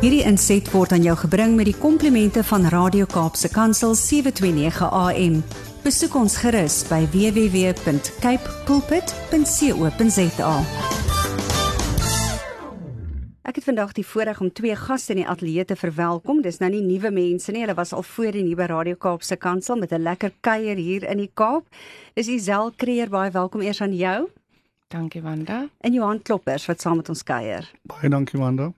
Hierdie inset word aan jou gebring met die komplimente van Radio Kaapse Kansel 729 AM. Besoek ons gerus by www.cape pulpit.co.za. Ek het vandag die voorreg om twee gaste in die ateljee te verwelkom. Dis nou nie nuwe mense nie. Hulle was al voorheen hier by Radio Kaapse Kansel met 'n lekker kuier hier in die Kaap. Dis Isel Kreer, baie welkom eers aan jou. Dankie Wanda. En Johan Kloppers wat saam met ons kuier. Baie dankie Wanda.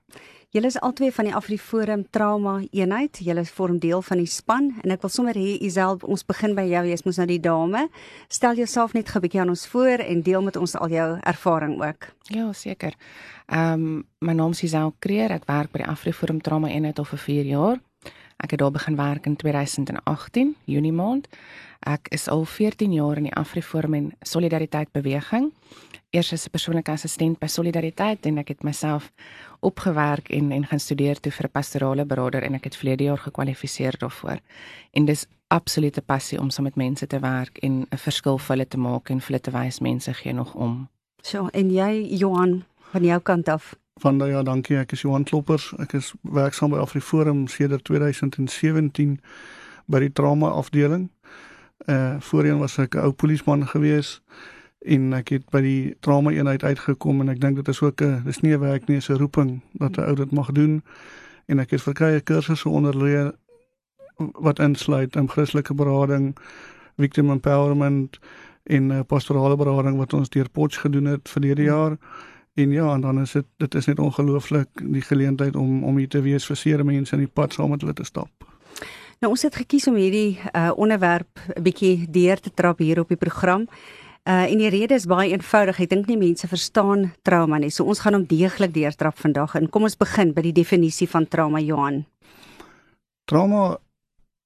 Julle is albei van die AfriForum Trauma Eenheid. Julle vorm deel van die span en ek wil sommer hê Isel, ons begin by jou. Jy's mos nou die dame. Stel jouself net 'n bietjie aan ons voor en deel met ons al jou ervaring ook. Ja, seker. Ehm um, my naam is Isel Kreer. Ek werk by die AfriForum Trauma Eenheid al vir 4 jaar. Ek het daar begin werk in 2018, Junie maand. Ek is al 14 jaar in die AfriForum en Solidariteit beweging. Eers as 'n persoonlike assistent by Solidariteit en ek het myself opgewerk en en gaan studeer toe vir 'n pastorale beraader en ek het verlede jaar gekwalifiseer daarvoor. En dis absolute passie om saam met mense te werk en 'n verskil vir hulle te maak en vir hulle te wys mense gee nog om. So, en jy Johan van jou kant af? Van daai ja, dankie. Ek is Johan Kloppers. Ek is werksaam by AfriForum sedert 2017 by die trauma afdeling. Uh voorheen was ek 'n ou polisieman gewees en ek het by die trauma eenheid uitgekom en ek dink dit is ook 'n dis nie 'n werk nie, dis 'n roeping dat 'n ou dit mag doen. En ek het verskeie kursusse onderleer wat insluit in Christelike berading, victim empowerment en pastorale berading wat ons deur Potch gedoen het verlede jaar. En ja, en dan is dit dit is net ongelooflik die geleentheid om om hier te wees vir seere mense in die pad saam met hulle te stap. Nou ons het gekies om hierdie uh, onderwerp 'n bietjie deur te trap hier op die program. Uh en die rede is baie eenvoudig. Ek dink nie mense verstaan trauma nie. So ons gaan hom deeglik deurtrap vandag en kom ons begin by die definisie van trauma Johan. Trauma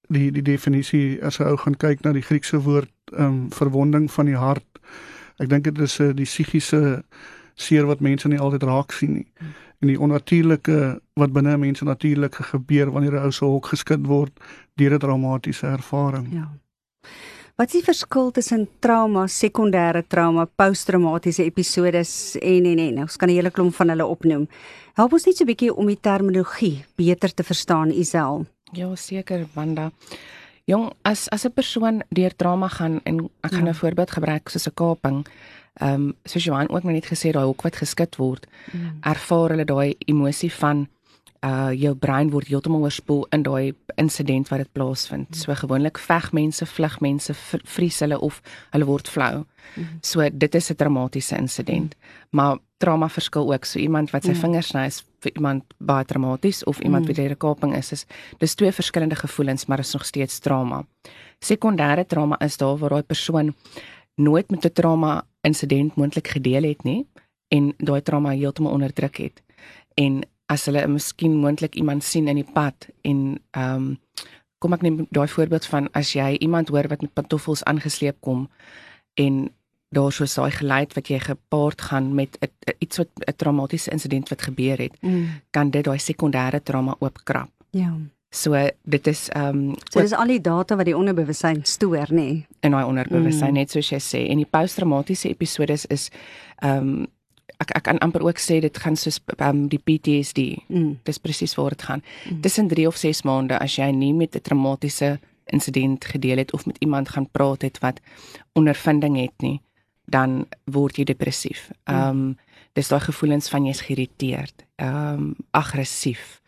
die die definisie as jy ou gaan kyk na die Griekse woord ehm um, verwonding van die hart. Ek dink dit is 'n uh, die psigiese seer wat mense nie altyd raak sien nie. En die onnatuurlike wat binne mense natuurlik gebeur wanneer 'n ou se hok geskit word deur 'n traumatiese ervaring. Ja. Wat is die verskil tussen trauma, sekondêre trauma, posttraumatiese episodes en en en? Ons kan 'n hele klomp van hulle opnoem. Help ons net so 'n bietjie om die terminologie beter te verstaan, Isel. Ja, seker, Wanda. Jong, as as 'n persoon deur trauma gaan en ek gaan 'n ja. voorbeeld gebruik soos 'n kaping. Ehm um, soos Johan ook net gesê daai hok wat geskit word, ja. ervaar hulle daai emosie van uh jou brein word heeltemal oorspoel in daai insident wat dit plaasvind. So gewoonlik veg mense, vlug mense, vries hulle of hulle word flou. So dit is 'n traumatiese insident. Maar trauma verskil ook. So iemand wat sy vingers sny is vir iemand baie traumaties of iemand wat deur 'n kaping is, is dis twee verskillende gevoelens, maar is nog steeds trauma. Sekondêre trauma is daar waar daai persoon nooit met 'n trauma insident moontlik gedeel het nie en daai trauma heeltemal onderdruk het. En as hulle miskien moontlik iemand sien in die pad en ehm um, kom ek neem daai voorbeeld van as jy iemand hoor wat met pantoffels aangesleep kom en daar so saai geluid wat jy gepaard gaan met a, a, iets wat 'n traumatiese insident wat gebeur het, mm. kan dit daai sekondêre trauma oopkrap. Ja. So dit is ehm um, so dis al die data wat die onderbewussyn stoor, nê? Nee. In daai onderbewussyn mm. net soos jy sê en die posttraumatiese episodes is ehm um, ek ek kan amper ook sê dit gaan soos um, die PTSD. Mm. Dis presies waar dit gaan. Mm. Tussen 3 of 6 maande as jy nie met 'n traumatiese insident gedeel het of met iemand gaan praat het wat ondervinding het nie, dan word jy depressief. Mm. Ehm um, dis daai gevoelens van jy's geïrriteerd, ehm um, aggressief.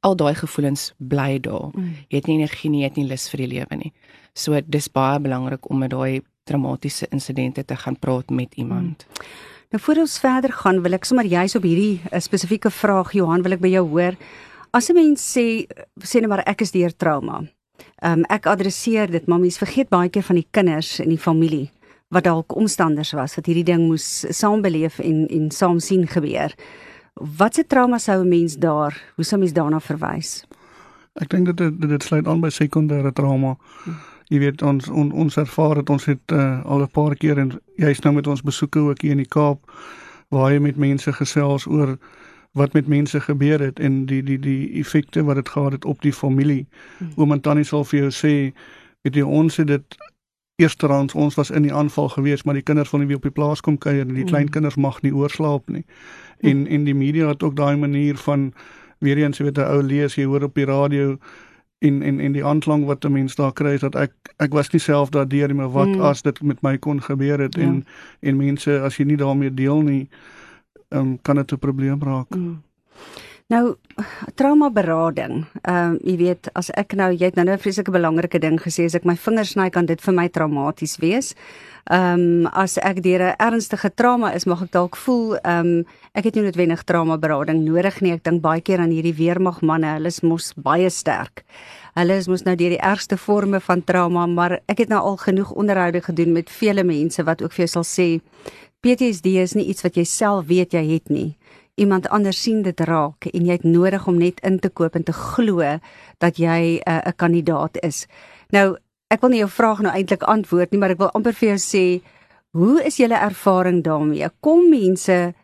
Al daai gevoelens bly daar. Mm. Jy het nie energie nie, jy het nie lus vir die lewe nie. So dis baie belangrik om met daai traumatiese insidente te gaan praat met iemand. Mm. Nou voor ons verder gaan, wil ek sommer juist op hierdie uh, spesifieke vraag Johan, wil ek by jou hoor. As 'n mens sê sê net maar ek is deur trauma. Ehm um, ek adresseer dit, maar mense vergeet baie keer van die kinders en die familie wat dalk omstanders was wat hierdie ding moes saambeleef en en saam sien gebeur. Watse trauma sou 'n mens daar, hoe sou mens daarna verwys? Ek dink dit dit, sluit aan by sekondêre trauma. Hm jy weet ons on, ons ervaar het ons het uh, al 'n paar keer en jy's nou met ons besoeke ook hier in die Kaap waar jy met mense gesels oor wat met mense gebeur het en die die die effekte wat dit gehad het op die familie. Hmm. Oom en tannie sal vir jou sê weet jy ons het dit eersterhands ons was in die aanval gewees maar die kinders wil nie weer op die plaas kom kuier en die hmm. klein kinders mag nie oorslaap nie. En en die media het ook daai manier van weer eens jy weet 'n ou lees jy hoor op die radio en en en die aanklank wat 'n mens daar kry is dat ek ek was nie self daardeur nie maar wat mm. as dit met my kon gebeur het ja. en en mense as jy nie daarmee deel nie um, kan dit 'n probleem raak. Mm. Nou trauma berading. Ehm um, jy weet as ek nou jy het nou 'n vreeslike belangrike ding gesê as ek my vingers sny kan dit vir my traumaties wees. Ehm um, as ek deur 'n ernstige trauma is, mag ek dalk voel ehm um, ek het nie noodwendig trauma berading nodig nie. Ek dink baie keer aan hierdie weermag manne, hulle is mos baie sterk. Hulle is mos nou deur die ergste forme van trauma, maar ek het nou al genoeg onderhoude gedoen met vele mense wat ook vir jou sal sê PTSD is nie iets wat jy self weet jy het nie iemand anders sien dit raak en jy het nodig om net in te koop en te glo dat jy eh, 'n uh, kandidaat is. Nou, ek wil nie jou vraag nou eintlik antwoord nie, maar ek wil amper vir jou sê, hoe is julle ervaring daarmee? Kom mense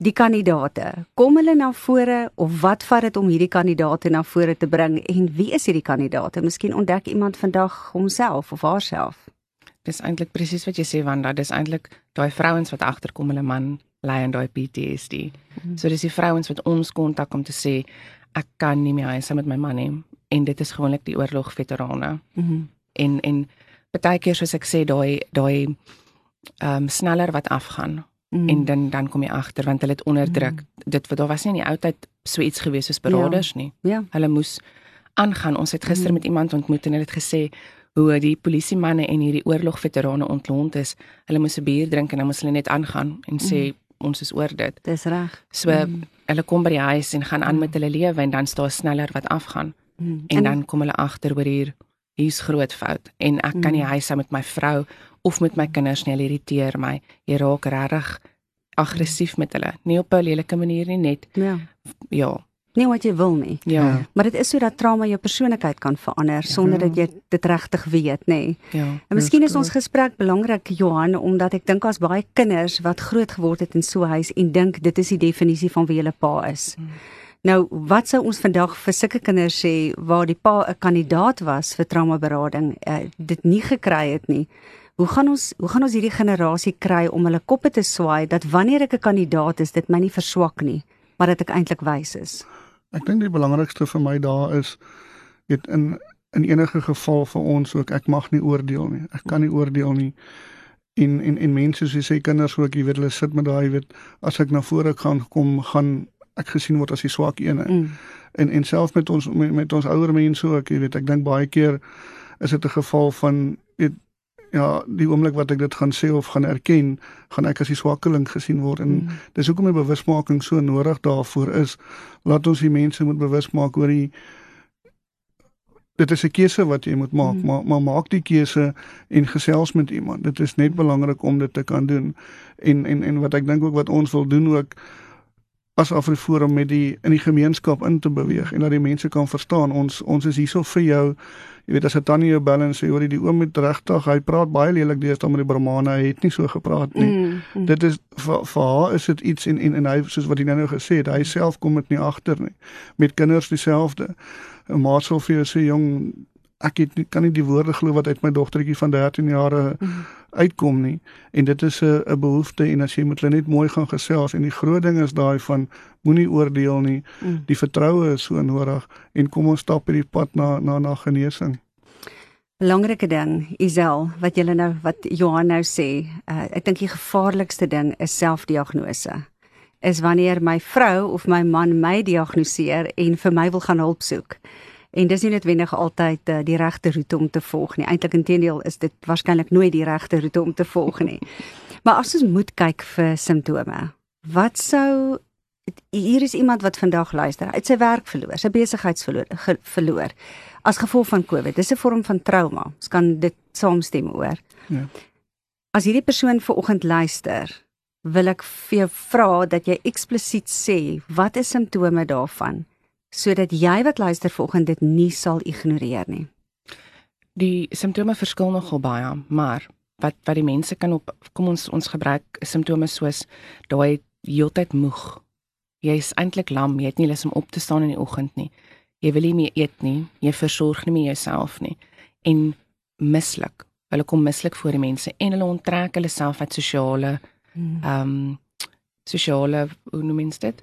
die kandidate, kom hulle na vore of wat vat dit om hierdie kandidate na vore te bring en wie is hierdie kandidate? Miskien ontdek iemand vandag homself of haarself. Dis eintlik presies wat jy sê Wanda, dis eintlik daai vrouens wat agterkom hulle man ly in daai PTSD. Mm -hmm. So dis die vrouens wat ons kontak om te sê ek kan nie meer huis met my man nie en dit is gewoonlik die oorlogveterane. Mm -hmm. En en baie keer soos ek sê daai daai ehm um, sneller wat afgaan mm. en dan dan kom jy agter want hulle het onderdruk. Mm. Dit wat daar was nie in die ou tyd so iets gewees soos beraders ja. nie. Ja. Hulle moes aangaan. Ons het gister mm. met iemand ontmoet en hulle het gesê hoe die polisie manne en hierdie oorlogveterane ontlont is. Hulle moes 'n bier drink en dan moes hulle net aangaan en sê mm ons is oor dit. Dis reg. So mm. hulle kom by die huis en gaan aan mm. met hulle lewe en dan staan sneller wat afgaan. Mm. En, en dan kom hulle agter oor hier hier's groot fout en ek mm. kan nie mm. huis hou met my vrou of met my kinders nie, hulle irriteer my. Jy raak regtig aggressief met hulle. Nie op 'n lelike manier nie, net. Ja. Ja nie wat jy wil nie. Ja. Maar dit is so dat trauma jou persoonlikheid kan verander ja. sonder dat jy dit regtig weet, nê. Nee. Ja. En miskien is ons gesprek belangrik Johan omdat ek dink as baie kinders wat groot geword het in so 'n huis en dink dit is die definisie van wie hulle pa is. Hmm. Nou, wat sou ons vandag vir sulke kinders sê waar die pa 'n kandidaat was vir traumaberading, uh, dit nie gekry het nie? Hoe gaan ons hoe gaan ons hierdie generasie kry om hulle koppe te swaai dat wanneer ek 'n kandidaat is, dit my nie verswak nie, maar dat ek eintlik wys is? Ek dink die belangrikste vir my daar is weet in in enige geval vir ons ook ek mag nie oordeel nie. Ek kan nie oordeel nie. En en en mense soos jy sê kinders ook jy weet hulle sit met daai weet as ek na vore gaan kom gaan ek gesien word as die swak een. Mm. En en selfs met ons met, met ons ouer mense ook jy weet ek dink baie keer is dit 'n geval van weet ja, die oomblik wat ek dit gaan sê of gaan erken, gaan ek as die swakkeling gesien word en mm. dis hoekom die bewusmaking so nodig daarvoor is. Laat ons die mense moet bewus maak oor die dit is 'n keuse wat jy moet maak, mm. maar maar maak die keuse en gesels met iemand. Dit is net belangrik om dit te kan doen. En en en wat ek dink ook wat ons wil doen ook as Afriforum met die in die gemeenskap in te beweeg en dat die mense kan verstaan ons ons is hierso vir jou jy weet as 'n tannie jou bel en sê hoor die oom met regtig hy praat baie lelik deesdae met die Brahmane hy het nie so gepraat nie mm, mm. dit is vir, vir haar is dit iets en en en hy soos wat hy nou gesê het hy self kom dit nie agter nie met kinders dieselfde 'n ma sou vir jou sê jong ek het nie, kan nie die woorde glo wat uit my dogtertjie van 13 jaar mm. Uitkom nie. En dit is 'n 'n behoefte en as jy met hulle net mooi gaan gesels en die groot ding is daai van moenie oordeel nie. Mm. die vertroue is so nodig en kom ons stap hierdie pad na na na genesing. Belangrike ding Isel wat jy nou wat Johan nou sê uh, ek dink die gevaarlikste ding is selfdiagnose. Is wanneer my vrou of my man my diagnoseer en vir my wil gaan hulp soek En dis nie noodwendig altyd uh, die regte roete om te volg nie. Eintlik intedeel is dit waarskynlik nooit die regte roete om te volg nie. Maar as ons moet kyk vir simptome, wat sou hier is iemand wat vandag luister, uit sy werk verloor, sy besigheidsverloor verloor as gevolg van COVID. Dis 'n vorm van trauma. Ons kan dit saamstem oor. Ja. As hierdie persoon ver oggend luister, wil ek vir jou vra dat jy eksplisiet sê wat is simptome daarvan? Sodat jy wat luister vanoggend dit nie sal ignoreer nie. Die simptome verskil nogal baie, maar wat wat die mense kan op kom ons ons gebruik simptome soos daai heeltyd moeg. Jy's eintlik lam, jy het nie lus om op te staan in die oggend nie. Jy wil nie meer eet nie, jy versorg nie meer jouself nie en mislik. Hulle kom mislik voor die mense en hulle onttrek hulle self uit sosiale hmm. ehm um, sosiale hoe noem mens dit?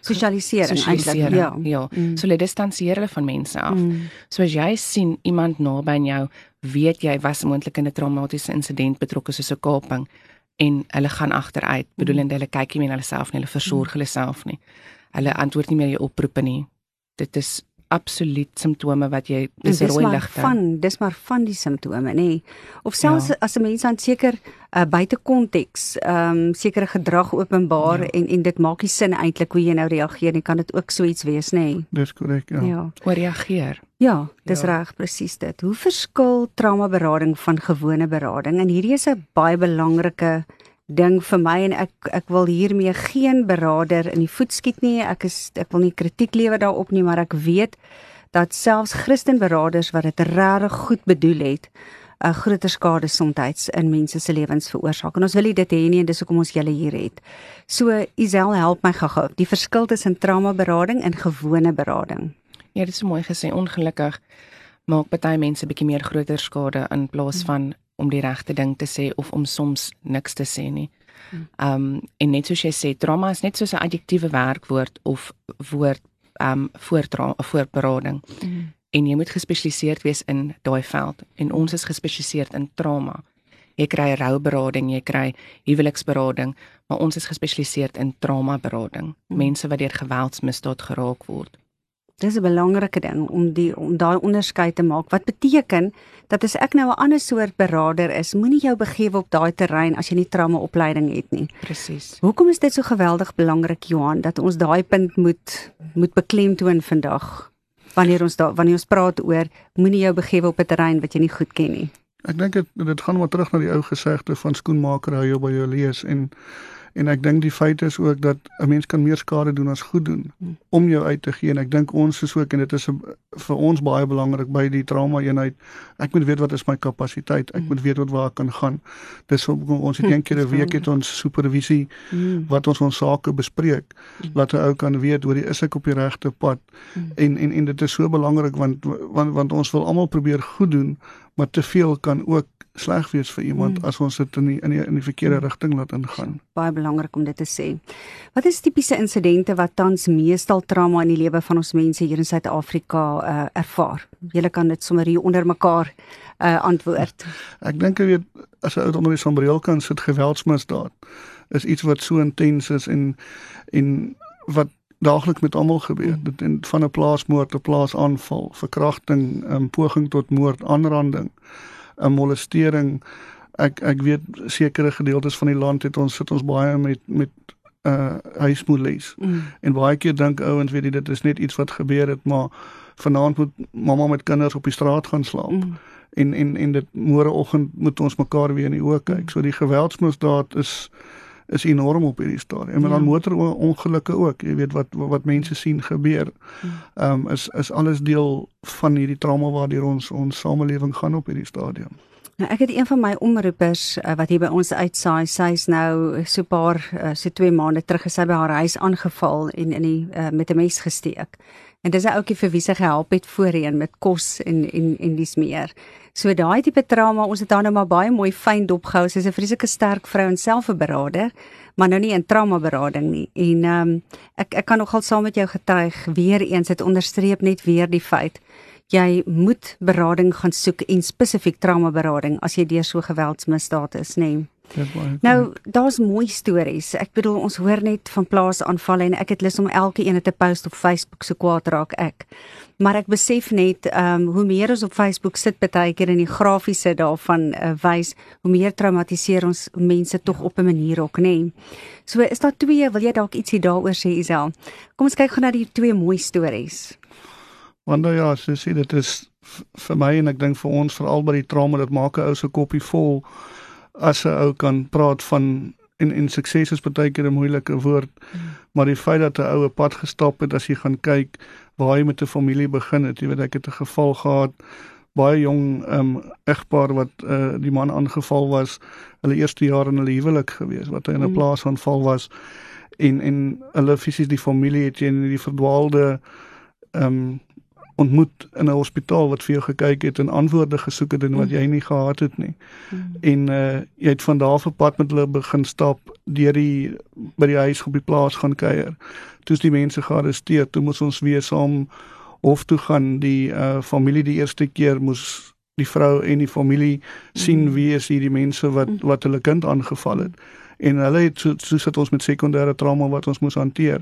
Sosialisering eintlik. Ja. ja. Mm. So hulle distansieer hulle van mense af. Mm. So as jy sien iemand naby aan jou, weet jy was moontlik in 'n traumatiese insident betrokke soos 'n kaping en hulle gaan agteruit, bedoelende hulle kyk nie meer na hulle self nie, hulle versorg hulle self nie. Hulle antwoord nie meer jou oproepe nie. Dit is absoluut simptome wat jy dis 'n rooi maar ligte. van dis maar van die simptome nê of selfs Ja. as 'n mens aan seker uh, buite konteks ehm um, sekere gedrag openbaar Ja. en en dit maak nie sin eintlik hoe jy nou reageer nie kan dit ook so iets wees nê Dis korrek, ja. ja ja, Ooreageer. ja dis Ja. ja. reg presies dit hoe verskil traumaberading van gewone berading en hierdie is 'n baie belangrike ding vir my en ek ek wil hiermee geen beraader in die voet skiet nie ek is ek wil nie kritiek lewer daarop nie maar ek weet dat selfs Christenberaders wat dit regtig goed bedoel het 'n groter skade soms in mense se lewens veroorsaak. En ons wil nie dit hê nie en dis hoekom ons julle hier het. So Isel help my gou-gou. Die verskil tussen traumaberading en gewone berading. Ja, dit is mooi gesê. Ongelukkig maak baie mense bietjie meer groter skade in plaas van om die regte ding te sê of om soms niks te sê nie. Um en net soos jy sê, trauma is net soos 'n adjektiewe werkwoord of woord um voor tra- voor berading. En jy moet gespesialiseerd wees in daai veld en ons is gespesialiseer in trauma. Jy kry rouberading, jy kry huweliksberading, maar ons is gespesialiseer in traumaberading. Mense wat deur geweldsmisdaad geraak word. Dis 'n belangrike ding om die om daai onderskeid te maak. Wat beteken dat as ek nou 'n ander soort beraader is, moenie jou begewe op daai terrein as jy nie traumaopleiding het nie. Presies. Hoekom is dit so geweldig belangrik Johan dat ons daai punt moet moet beklemtoon vandag? Wanneer ons daar wanneer ons praat oor moenie jou begewe op 'n terrein wat jy nie goed ken nie. Ek dink dit dit gaan maar terug na die ou gesegde van skoenmaker hou jou by jou lees en en ek dink die feit is ook dat 'n mens kan meer skade doen as goed doen Hmm. om jou uit te gee. En ek dink ons is ook en dit is vir ons baie belangrik by die trauma eenheid ek moet weet wat is my kapasiteit. Ek moet weet wat waar ek kan gaan. Dis hoekom ons het een keer 'n week het ons supervisie Mm. wat ons ons sake bespreek laat 'n ou kan weet hoor is ek op die regte pad? En en en dit is so belangrik want want want ons wil almal probeer goed doen maar te veel kan ook sleg wees vir iemand Mm. as ons dit in die in die, in die verkeerde rigting laat ingaan Baie belangrik om dit te sê. Wat is tipiese insidente wat tans meestal trauma in die lewe van ons mense hier in Suid-Afrika uh, ervaar? Julle kan dit sommer hier onder mekaar uh, antwoord. ek dink jy weet as 'n ou onder die sambreel kan sit geweldsmisdaad is iets wat so intens is en en wat daagliks met almal gebeur Mm. dit en van 'n plaasmoord 'n plaasaanval verkrachting 'n poging tot moord aanranding 'n molestering ek ek weet sekere gedeeltes van die land het ons sit ons baie met met uh huismoeles Mm. en baie keer dink ouens weet jy dit is net iets wat gebeur het maar vanaand moet mamma met kinders op die straat gaan slaap Mm. en en en dit môreoggend moet ons mekaar weer in die oë kyk. So die geweldsmisdaad is is enorm op hierdie stadium. En Ja. dan motorongelukke ook. Jy weet wat wat, mense sien gebeur. Ehm um, is is alles deel van hierdie trauma waardeur ons ons samelewing gaan op hierdie stadium. Nou ek het een van my omroepers uh, wat hier by ons uitsaai, sy's nou so paar uh, so 2 maande terug gesê by haar huis aangeval en in die uh, met 'n mes gesteek. En dis 'n ouetjie vir wie sy gehelp het voorheen met kos en en en dis meer. So daai tipe trauma, ons het haar nou maar baie mooi fyn dopgehou. Sy's 'n vreeslike sterk vrou en self 'n beraader, maar nou nie in trauma berading nie. En ehm um, ek ek kan nogal saam met jou getuig weer eens dit onderstreep net weer die feit jy moet berading gaan soek en spesifiek trauma berading as jy deur so geweldsmisdaad is, nê. Nee. Baie. Nou, daar's mooi stories. Ek bedoel ons hoor net van plaasaanvalle en ek het lus om elke een te post op Facebook so kwaad raak ek. Maar ek besef net ehm um, hoe meer ons op Facebook sit baie keer in die grafiese daarvan uh, wys, hoe meer traumatiseer ons mense tog op 'n manier ook, nê. Nee. So is daar twee, wil jy dalk ietsie daaroor sê Isel? Kom ons kyk gou na die twee mooi stories. Want nou ja, so sê dit is vir my en ek dink vir ons veral by die trauma dit maak 'n ou se koppie vol as 'n ou kan praat van en en sukses is baie keer 'n moeilike woord, mm. maar die feit dat 'n ou 'n pad gestap het as jy gaan kyk waar hy met 'n familie begin het, jy weet ek het 'n geval gehad baie jong ehm um, egpaar wat uh, die man aangeval was hulle eerste jaar in hulle huwelik gewees wat hy in 'n Mm. plaasaanval was en en hulle fisies die familie het in die verdwaalde ehm um, ontmoet in 'n hospitaal wat vir jou gekyk het en antwoorde gesoek het en wat jy nie gehad het nie. Mm. En uh jy het van daar af op pad met hulle begin stap deur die by die huis op die plaas gaan kuier. Toe is die mense gearresteer, toe moes ons weer saam hof toe gaan. Die uh familie die eerste keer moes die vrou en die familie sien mm. wie is hierdie mense wat mm. wat hulle kind aangeval het. En hulle het so so sit ons met sekondêre trauma wat ons moes hanteer.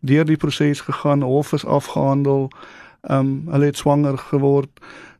Deur die proses gegaan, hof is afgehandel. Ehm um, hulle het swanger geword.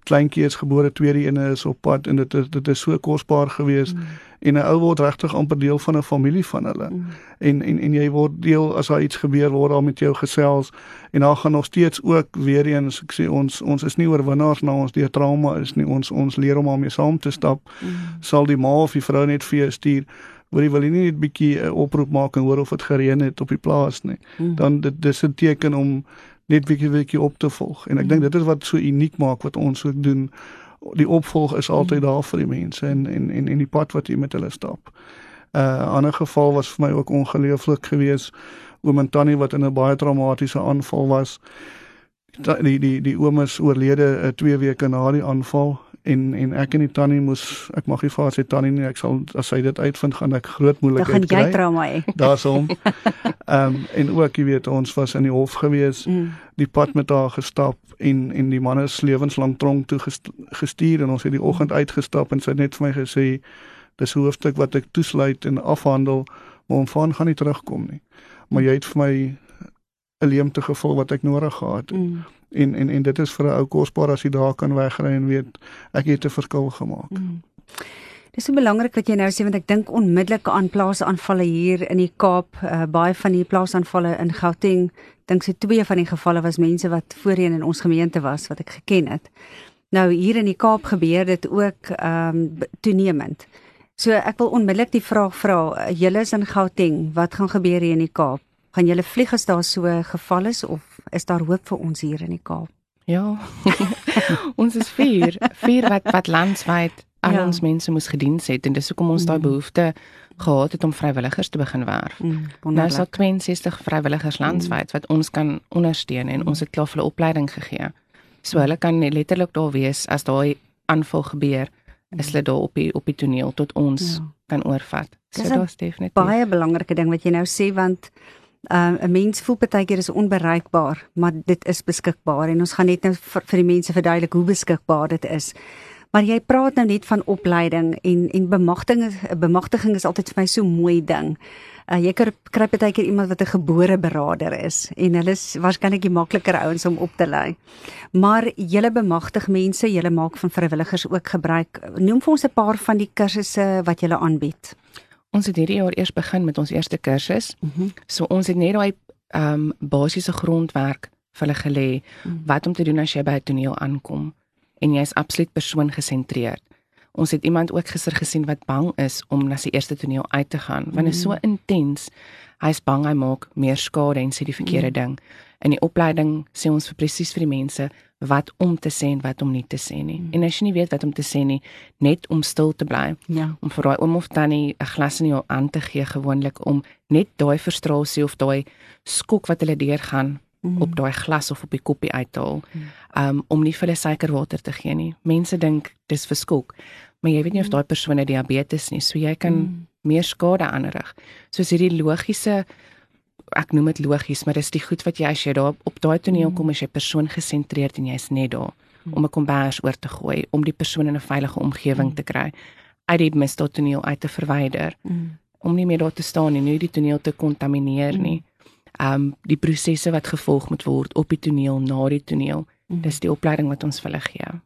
Kleintjie is gebore, tweede ene is op pad en dit is dit is so kosbaar geweest. Mm. En 'n ou word regtig amper deel van 'n familie van hulle. Mm. En en en jy word deel as daar iets gebeur word daar met jou gesels en daar gaan nog steeds ook weer eens ek sê ons ons is nie oorwinnaars na ons deur trauma is nie. Ons ons leer om daarmee saam te stap. Mm. Sal die ma of die vrou net vir jou stuur Wil jy wil nie net 'n bietjie 'n oproep maak en hoor of dit gereën het op die plaas nie. Mm. Dan dit dis 'n teken om net bietjie bietjie op te volg. En ek dink dit is wat so uniek maak wat ons ook doen. Die opvolg is altyd daar vir die mense en en en en die pad wat jy met hulle stap. 'n uh, ander geval was vir my ook ongelooflik geweest. Oom en tannie wat in 'n baie traumatiese aanval was. Die die die oom is oorlede 2 uh, weke na die aanval en en ek en die tannie moes ek mag nie vir sy tannie nie ek sal as sy dit uitvind gaan ek groot moeilikheid kry. Dan gaan jy trauma hê. Daarsom. Ehm um, en ook jy weet ons was in die hof gewees, mm. die pad met haar gestap en en die man is lewenslang tronk toe gestuur en ons het die oggend uitgestap en sy het net vir my gesê dis 'n hoofstuk wat ek toesluit en afhandel maar om van gaan nie terugkom nie. Maar jy het vir my 'n leemte gevoel wat ek nodig gehad het. Mm en en en dit is vir 'n ou kosbaar as jy daar kan wegry en weet ek het 'n verskil gemaak. Mm. Dis so belangrik wat jy nou sê want ek dink onmiddellik aan plaasaanvalle hier in die Kaap, uh, baie van die plaasaanvalle in Gauteng, dink se twee van die gevalle was mense wat voorheen in ons gemeente was wat ek geken het. Nou hier in die Kaap gebeur dit ook ehm um, toenemend. So ek wil onmiddellik die vraag vra, julle is in Gauteng, wat gaan gebeur hier in die Kaap? Gaan julle vlieg as daar so geval is of is daar hoop vir ons hier in die Kaap? Ja. ons is vier, vier wat wat landwyd al ja. ons mense moes gediens het en dis hoekom ons mm. daai behoefte gehad het om vrywilligers te begin werf. Mm, nou is daar 62 vrywilligers mm. landwyd mm. wat ons kan ondersteun en mm. ons het klaar vir 'n opleiding gegee. So hulle kan letterlik daar wees as daai aanval gebeur, is hulle daar op die op die toneel tot ons ja. kan oorvat. So is definitief baie belangrike ding wat jy nou sê want uh, 'n mens voel baie keer is onbereikbaar, maar dit is beskikbaar en ons gaan net nou vir, vir die mense verduidelik hoe beskikbaar dit is. Maar jy praat nou net van opleiding en en bemagtiging bemagtiging is altyd vir my so mooi ding. Uh, jy kry kry baie keer iemand wat 'n gebore beraader is en hulle is waarskynlik die makliker ouens om op te lei. Maar julle bemagtig mense, julle maak van vrywilligers ook gebruik. Noem vir ons 'n paar van die kursusse wat julle aanbied. Ons het hierdie jaar eers begin met ons eerste kursus. Mm -hmm. So ons het net daai ehm um, basiese grondwerk vir hulle gelê mm -hmm. wat om te doen as jy by 'n toneel aankom en jy is absoluut persoon gesentreerd. Ons het iemand ook gister gesien wat bang is om na sy eerste toneel uit te gaan want dit is so mhm. intens. Hy's bang hy maak meer skade en sê die verkeerde mm -hmm. ding. In die opleiding sê ons vir presies vir die mense wat om te sê en wat om nie te sê nie. Mm. En as jy nie weet wat om te sê nie, net om stil te bly. Ja. Om vir daai oom of tannie 'n glas in jou aan te gee gewoonlik om net daai frustrasie of daai skok wat hulle deurgaan mm. op daai glas of op die koppie uit te haal. Mm. Um om nie vir hulle suikerwater te gee nie. Mense dink dis vir skok, maar jy weet nie of mm. daai persoon diabetes nie, so jy kan mm. meer skade aanrig. So is hierdie logiese ek noem dit logies, maar dis die goed wat jy as jy daar op daai toneel kom as jy persoon gesentreerd en jy's net daar om 'n kombers oor te gooi, om die persoon in 'n veilige omgewing te kry, uit die misdaad toneel uit te verwyder, om nie meer daar te staan en nie die toneel te kontamineer nie. Um die prosesse wat gevolg moet word op die toneel, na die toneel, dis die opleiding wat ons vir hulle gee.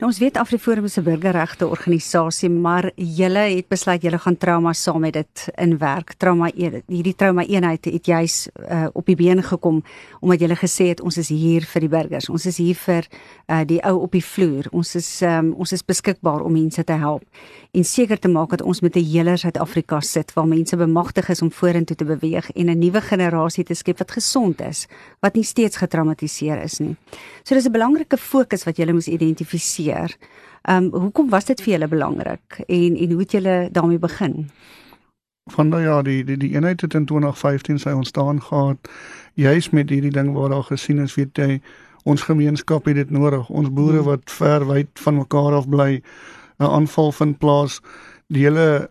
Nou ons weet Afriforum is 'n burgerregte organisasie, maar julle het besluit julle gaan trauma saam met dit in werk. Trauma hierdie trauma eenheid het juis uh, op die been gekom omdat julle gesê het ons is hier vir die burgers. Ons is hier vir uh, die ou op die vloer. Ons is um, ons is beskikbaar om mense te help en seker te maak dat ons met 'n hele Suid-Afrika sit waar mense bemagtig is om vorentoe te beweeg en 'n nuwe generasie te skep wat gesond is, wat nie steeds getraumatiseer is nie. So dis 'n belangrike fokus wat julle moes identifiseer. Ehm um, hoekom was dit vir julle belangrik en en hoe het julle daarmee begin? Van nou ja, die die die eenheid het in 2015 sy ontstaan gehad juis met hierdie ding waar daar gesien is weet jy Ons gemeenskap het dit nodig. Ons boere wat ver wyd van mekaar af bly, 'n aanval vind plaas, die hele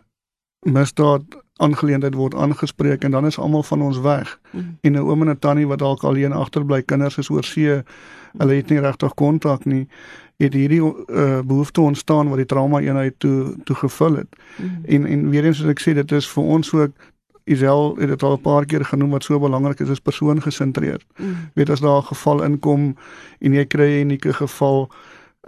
misdaad aangeleentheid word aangespreek en dan is almal van ons weg. Mm. En 'n oom en 'n tannie wat dalk alleen agterbly, kinders is oor see, hulle het nie regtig kontak nie het hierdie uh, behoefte ontstaan wat die trauma eenheid toe toe gevul het. Mm. En en weer eens wat ek sê dit is vir ons ook Isel het dit al 'n paar keer genoem wat so belangrik is is persoongesentreerd. Mm. Weet as daar 'n geval inkom en jy kry 'n unieke geval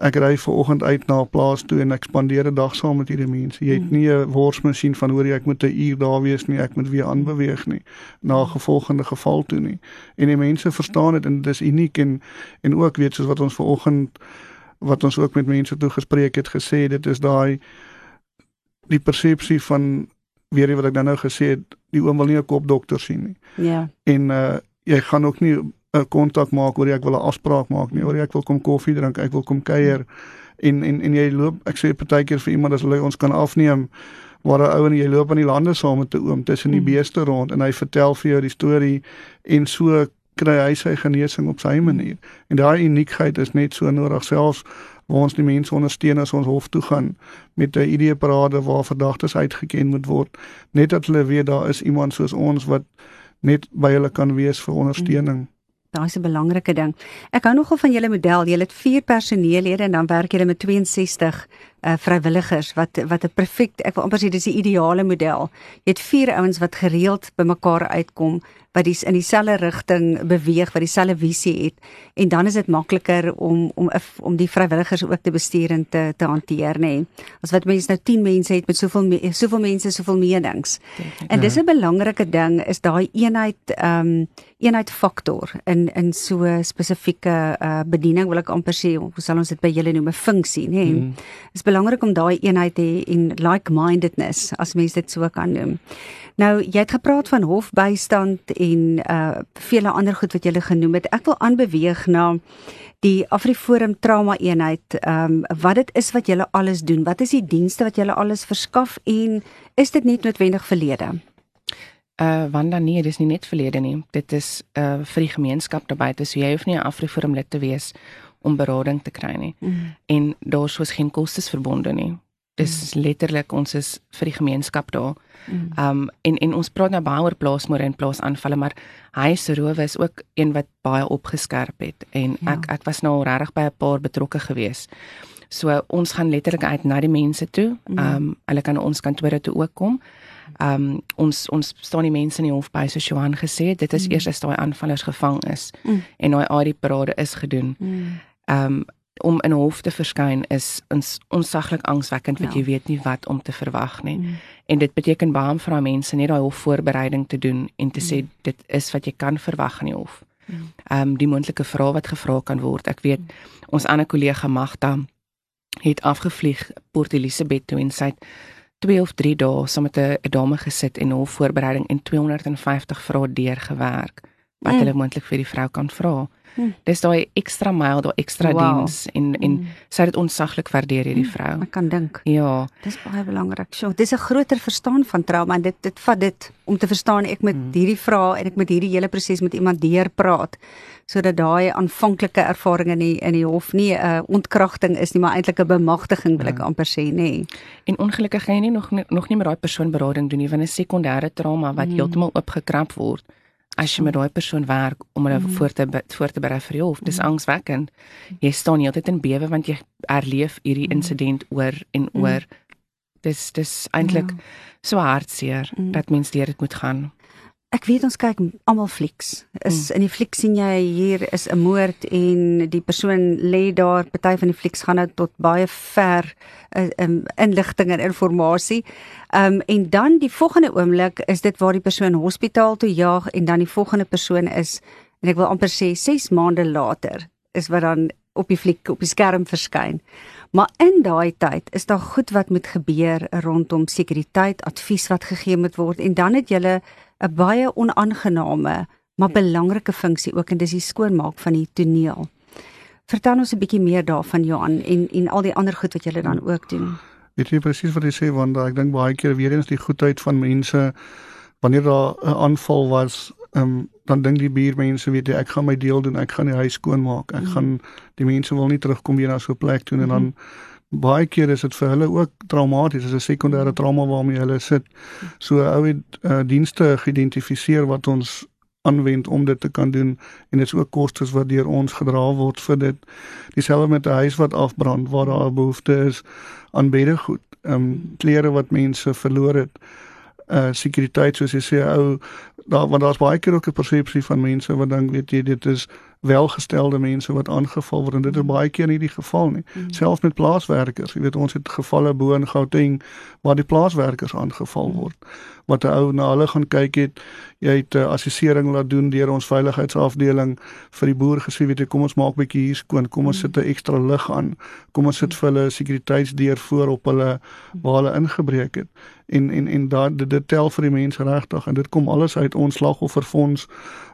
ek ry ver oggend uit na 'n plaas toe en ek spandeer 'n dag saam met hierdie mense. Jy het mm. nie 'n worsmasjien van hoor jy ek moet 'n uur daar wees nie, ek moet weer aanbeweeg nie na 'n gevolgende geval toe nie. En die mense verstaan dit en dit is uniek en en ook weet soos wat ons ver oggend wat ons ook met mense toe gespreek het gesê dit is daai die persepsie van weer wat ek dan nou gesê het die oom wil nie 'n kopdokter sien nie. Ja. En uh jy gaan ook nie 'n kontak maak oor ek wil 'n afspraak maak nie oor ek wil kom koffie drink ek wil kom kuier en en en jy loop ek sê partykeer vir iemand as hulle ons kan afneem waar 'n ou en jy loop aan die lande saam met 'n oom tussen die mm. beeste rond en hy vertel vir jou die storie en so kry hy sy genesing op sy manier. En daai uniekheid is net so nodig selfs waar ons die mense ondersteun as ons hof toe gaan met 'n idee parade waar verdagtes uitgeken moet word, net dat hulle weet daar is iemand soos ons wat net by hulle kan wees vir ondersteuning. Daai is 'n belangrike ding. Ek hou nogal van julle model. Julle het 4 personeellede en dan werk julle met 62 uh vrywilligers wat wat 'n perfek ek wil amper sê dis die ideale model. Jy het 4 ouens wat gereeld bymekaar uitkom wat dis in dieselfde rigting beweeg, wat dieselfde visie het en dan is dit makliker om om om die vrywilligers ook te bestuur en te te hanteer, nê. Nee. As wat mense nou 10 mense het met soveel me, soveel mense, soveel menings. En dis 'n belangrike ding is daai eenheid ehm um, eenheid faktor in in so spesifieke uh bediening wil ek amper sê, hoe sal ons dit by julle noem 'n funksie, nê. Nee. Mm. Is belangrik om daai eenheid te hê en like-mindedness as mens dit so kan noem. Nou, jy het gepraat van hofbystand en uh vele ander goed wat jy genoem het. Ek wil aanbeweeg na die Afriforum trauma eenheid. Ehm um, wat dit is wat julle alles doen? Wat is die dienste wat julle alles verskaf en is dit net noodwendig verlede? Uh Wanda nee, dis nie net verlede nie. Dit is uh vir die gemeenskap daarbey. So jy hoef nie 'n Afriforum lid te wees om berading te kry nie. Mm. En daar is geen kostes verbonde nie. Dis mm. letterlik ons is vir die gemeenskap daar. Mm. Um en en ons praat nou baie oor plaasmoorde en plaasaanvalle, maar hy se rowe is ook een wat baie opgeskerp het en ja. ek ek was nou regtig by 'n paar betrokke gewees. So ons gaan letterlik uit na die mense toe. Mm. Um hulle kan ons kantore toe ook kom. Um ons ons staan die mense in die hof by so Johan gesê, dit is mm. eers as daai aanvallers gevang is mm. en daai ID parade is gedoen. Mm um om in 'n hof te verskyn is ons onsaglik angswekkend want ja. jy weet nie wat om te verwag nie. Mm. En dit beteken baie vir daai mense net daai hofvoorbereiding te doen en te mm. sê dit is wat jy kan verwag in die hof. Mm. Um die moontlike vrae wat gevra kan word. Ek weet mm. ons ander kollega Magda het afgevlieg Port Elizabeth toe en sy het 2 of 3 dae saam met 'n dame gesit en hofvoorbereiding en 250 vrae deurgewerk wat mm. hulle moontlik vir die vrou kan vra. Hmm. Dis daai ekstra myl, daai ekstra wow. diens en en hmm. sy het onsaglik waardeer hierdie hmm. vrou. Ek kan dink. Ja. Dis baie belangrik. So, dis 'n groter verstaan van trauma en dit dit vat dit om te verstaan ek moet hmm. hierdie vrae en ek moet hierdie hele proses met iemand deurpraat sodat daai aanvanklike ervaring in die in die hof nie 'n uh, ontkragting is nie, maar eintlik 'n bemagtiging wil ek ja. amper sê, nê. Nee. En ongelukkig gaan jy nie nog nog nie met daai persoon berading doen nie, want 'n sekondêre trauma wat hmm. heeltemal oopgekrap word as jy met daai persoon werk om hulle mm. voor te voor te berei vir jou hof dis mm. angswekkend jy staan heeltyd in bewe want jy erleef hierdie mm. insident oor en mm. oor dis dis eintlik ja. so hartseer mm. dat mens deur dit moet gaan Ek weet ons kyk almal flieks. Is hmm. in die fliek sien jy hier is 'n moord en die persoon lê daar. Party van die flieks gaan nou tot baie ver uh, um, inligting en inligting. Um en dan die volgende oomblik is dit waar die persoon hospitaal toe jaag en dan die volgende persoon is en ek wil amper sê 6 maande later is wat dan op die fliek op die skerm verskyn. Maar in daai tyd is daar goed wat moet gebeur rondom sekuriteit, advies wat gegee moet word en dan het jy 'n baie onaangename maar ja. belangrike funksie ook en dis die skoonmaak van die toneel. Vertel ons 'n bietjie meer daarvan Johan en en al die ander goed wat julle dan ook doen. Weet jy presies wat jy sê want ek dink baie keer weer eens die goedheid van mense wanneer daar 'n aanval was ehm um, dan dink die buurmense weet jy ek gaan my deel doen, ek gaan die huis skoon maak. Ek mm. gaan die mense wil nie terugkom weer na so 'n plek toe en dan mm -hmm. baie keer is dit vir hulle ook traumaties, is 'n sekondêre trauma waarmee hulle sit. So ou het uh, dienste geïdentifiseer wat ons aanwend om dit te kan doen en dit is ook kostes wat deur ons gedra word vir dit. Dieselfde met 'n huis wat afbrand waar daar 'n behoefte is aan beddegoed, ehm um, klere wat mense verloor het uh sekuriteit soos jy sê ou daar want daar's baie keer ook 'n persepsie van mense wat dink weet jy dit is welgestelde mense wat aangeval word en dit is baie keer nie die geval nie. Mm. Selfs met plaaswerkers, jy weet ons het gevalle bo in Gauteng waar die plaaswerkers aangeval mm. Wat 'n ou na hulle gaan kyk het, jy het 'n uh, assessering laat doen deur ons veiligheidsafdeling vir die boer gesê weet jy kom ons maak bietjie hier skoon, kom ons mm. sit 'n ekstra lig aan, kom ons sit vir hulle sekuriteitsdeur voor op hulle waar hulle ingebreek het. En en en daai dit tel vir die mense regtig en dit kom alles uit ons slagofferfonds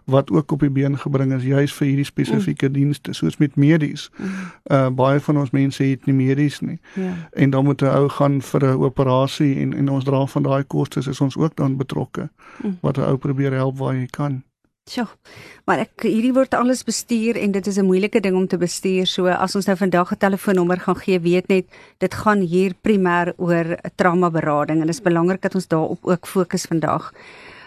wat ook op die been gebring is juis vir hierdie spesifieke mm. dienste soos met medies. Mm. Uh baie van ons mense het nie medies nie. Ja. En dan moet 'n ou gaan vir 'n operasie en en ons dra van daai kostes is ons ook dan betrokke. Mm. Wat 'n ou probeer help waar jy kan. Sjoe. Maar ek hierdie word alles bestuur en dit is 'n moeilike ding om te bestuur. So as ons nou vandag 'n telefoonnommer gaan gee, weet net dit gaan hier primêr oor trauma berading en dit is belangrik dat ons daarop ook fokus vandag.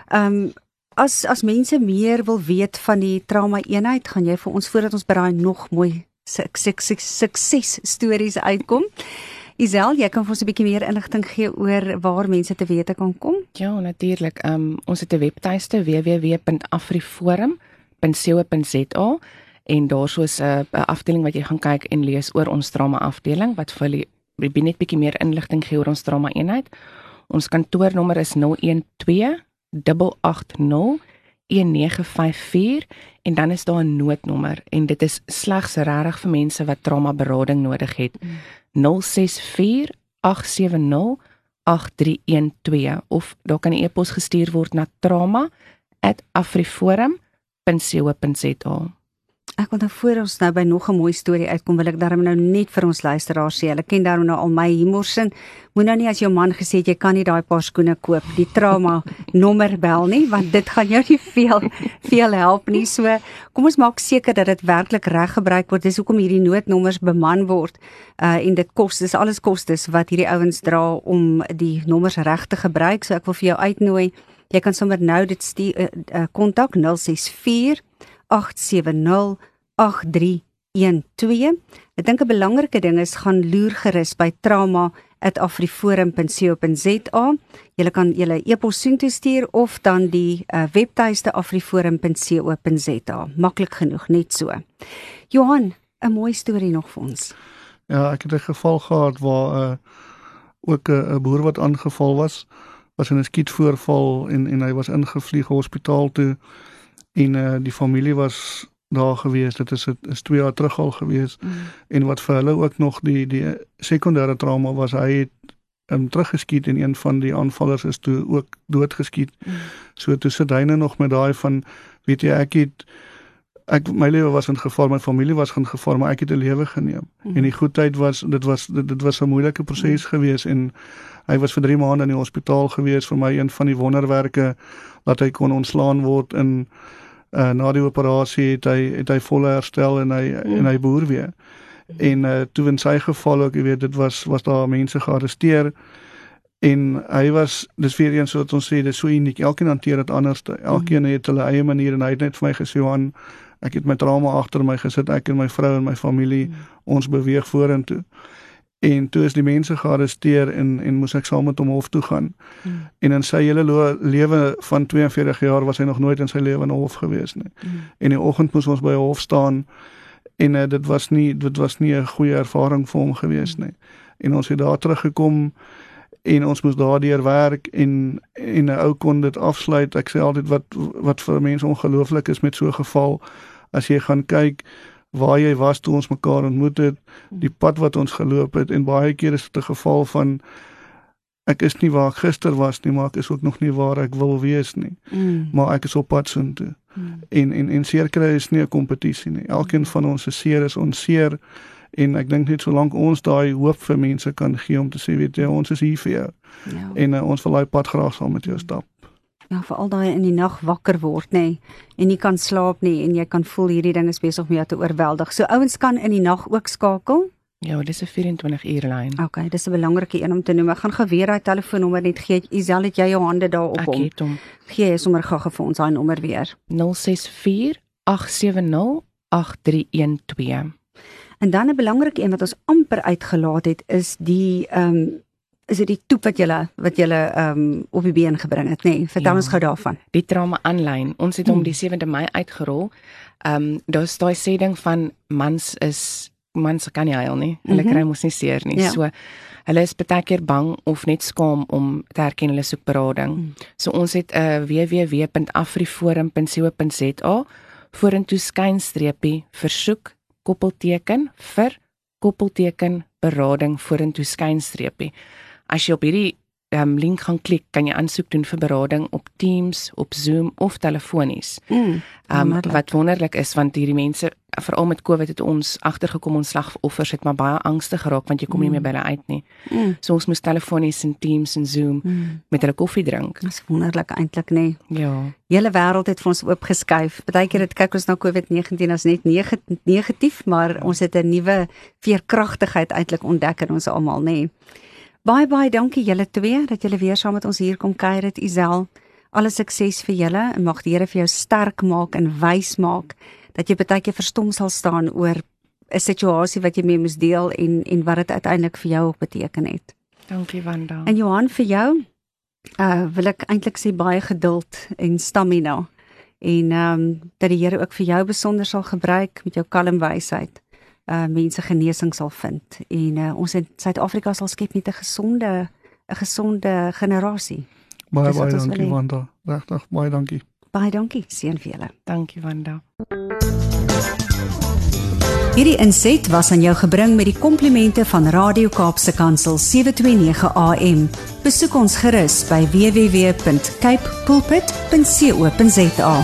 Ehm um, as as mense meer wil weet van die trauma eenheid, gaan jy vir ons voordat ons by daai nog mooi sukses stories uitkom. Isel, jy kan vir ons 'n bietjie meer inligting gee oor waar mense te wete kan kom? Ja, natuurlik. Um ons het 'n webtuiste www.afriforum.co.za en daarso is 'n afdeling wat jy gaan kyk en lees oor ons trauma afdeling wat vir julle net bietjie meer inligting gee oor ons trauma eenheid. Ons kantoornommer is 012 880 1954 en dan is daar 'n noodnommer en dit is slegs regtig vir mense wat trauma berading nodig het. Mm. 064 870 8312 of daar kan 'n e-pos gestuur word na trauma@afriforum.co.za. Ek wil nou voor ons nou by nog 'n mooi storie uitkom, wil ek daarom nou net vir ons luisteraars sê. Hulle ken daarom nou al my humorsin. Moet nou nie as jou man gesê het jy kan nie daai paar skoene koop, die trauma nommer bel nie, want dit gaan jou nie veel veel help nie. So, kom ons maak seker dat dit werklik reg gebruik word. Dis hoekom hierdie noodnommers beman word. Uh en dit kos, dis alles kostes wat hierdie ouens dra om die nommers reg te gebruik. So ek wil vir jou uitnooi. Jy kan sommer nou dit stuur uh, uh, kontak 064 870 8312. Ek dink 'n belangrike ding is gaan loer gerus by trauma@afriforum.co.za. Jy kan julle e-pos soontoe stuur of dan die uh, webtuiste afriforum.co.za. Maklik genoeg, net so. Johan, 'n mooi storie nog vir ons. Ja, ek het 'n geval gehad waar 'n uh, ook 'n uh, boer wat aangeval was, was in 'n skietvoorval en en hy was ingevlieg hospitaal toe en uh, die familie was daar gewees. Dit is is 2 jaar terug al gewees. Mm. En wat vir hulle ook nog die die sekondêre trauma was, hy het um, teruggeskiet en een van die aanvallers is toe ook doodgeskiet. Mm. So toe sit hy nog met daai van weet jy ek het ek my lewe was in gevaar, my familie was in gevaar, maar ek het 'n lewe geneem. Mm. En die goedheid was dit was dit, dit was 'n moeilike proses mm. gewees en hy was vir 3 maande in die hospitaal gewees vir my een van die wonderwerke dat hy kon ontslaan word in uh, na die operasie het hy het hy volle herstel en hy mm. en hy boer weer. En uh, toe in sy geval ook, jy weet, dit was was daar mense gearresteer en hy was dis vir eens wat ons sê dis so uniek. Elkeen hanteer dit anders. Elkeen mm. het hulle eie manier en hy het net vir my gesê aan ek het my trauma agter my gesit, ek en my vrou en my familie, mm. ons beweeg vorentoe. En toe is die mense gearresteer en en moes ek saam met hom hof toe gaan. Mm. En in sy hele lewe van 42 jaar was hy nog nooit in sy lewe in hof gewees nie. Mm. En die oggend moes ons by hof staan en uh, dit was nie dit was nie 'n goeie ervaring vir hom gewees nie. En ons het daar teruggekom en ons moes daardeur werk en en 'n ou kon dit afsluit. Ek sê altyd wat wat vir mense ongelooflik is met so 'n geval as jy gaan kyk waar jy was toe ons mekaar ontmoet het, die pad wat ons geloop het en baie keer is dit 'n geval van ek is nie waar ek gister was nie, maar ek is ook nog nie waar ek wil wees nie. Mm. Maar ek is op pad soontoe. Mm. En en en seer kry is nie 'n kompetisie nie. Elkeen van ons se seer is ons seer en ek dink net solank ons daai hoop vir mense kan gee om te sê weet jy ons is hier vir jou. Ja. En uh, ons wil daai pad graag saam met jou stap. Ja, veral daai in die nag wakker word, nê, nee, en nie kan slaap nie en jy kan voel hierdie ding is besig om jou te oorweldig. So ouens kan in die nag ook skakel. Ja, dis 'n 24 uur lyn. Okay, dis 'n belangrike een om te noem. Ek gaan geweer daai telefoonnommer net gee. Isel, het jy jou hande daarop om? Ek het hom. Gee jy sommer gou vir ons daai nommer weer. 064 870 8312. En dan 'n belangrike een wat ons amper uitgelaat het is die ehm um, is dit die toep wat julle wat julle ehm um, op die been gebring het, nê? Nee, vertel ja, ons gou daarvan. Die trauma aanlyn. Ons het hom hmm. die 7de Mei uitgerol. Ehm um, daar's daai sê ding van mans is mans kan nie huil nie. Hulle mm -hmm. kry mos nie seer nie. Ja. So hulle is baie keer bang of net skaam om te erken hulle soek berading. Mm. So ons het 'n uh, eh, www.afriforum.co.za vorentoe skynstreepie versoek koppelteken vir koppelteken berading vorentoe skynstreepie. As jy op hierdie um, link gaan klik, kan jy aansoek doen vir berading op Teams, op Zoom of telefonies. Mm, um, wat wonderlik is want hierdie mense veral met Covid het ons agtergekom ons slagoffers het maar baie angstig geraak want jy kom mm. nie meer by hulle uit nie. Mm. So ons moes telefonies en Teams en Zoom mm. met hulle koffie drink. Dis wonderlik eintlik nê. Ja. Hele wêreld het vir ons oopgeskuif. Partykeer het kyk ons na COVID-19 as net negatief, maar ons het 'n nuwe veerkragtigheid eintlik ontdek in ons almal nê. Baie baie dankie julle twee dat julle weer saam met ons hier kom kuier het Isel. Alle sukses vir julle en mag die Here vir jou sterk maak en wys maak dat jy baie keer verstom sal staan oor 'n situasie wat jy mee moes deel en en wat dit uiteindelik vir jou beteken het. Dankie Wanda. En Johan vir jou uh wil ek eintlik sê baie geduld en stamina en ehm um, dat die Here ook vir jou besonder sal gebruik met jou kalm wysheid uh mense genesing sal vind en uh, ons in Suid-Afrika sal skep met 'n gesonde 'n gesonde generasie. Baie baie dankie Wanda. Regtig baie dankie. Baie dankie seën vir julle. Dankie Wanda. Hierdie inset was aan jou gebring met die komplimente van Radio Kaapse Kansel 729 AM. Besoek ons gerus by www.cape pulpit.co.za.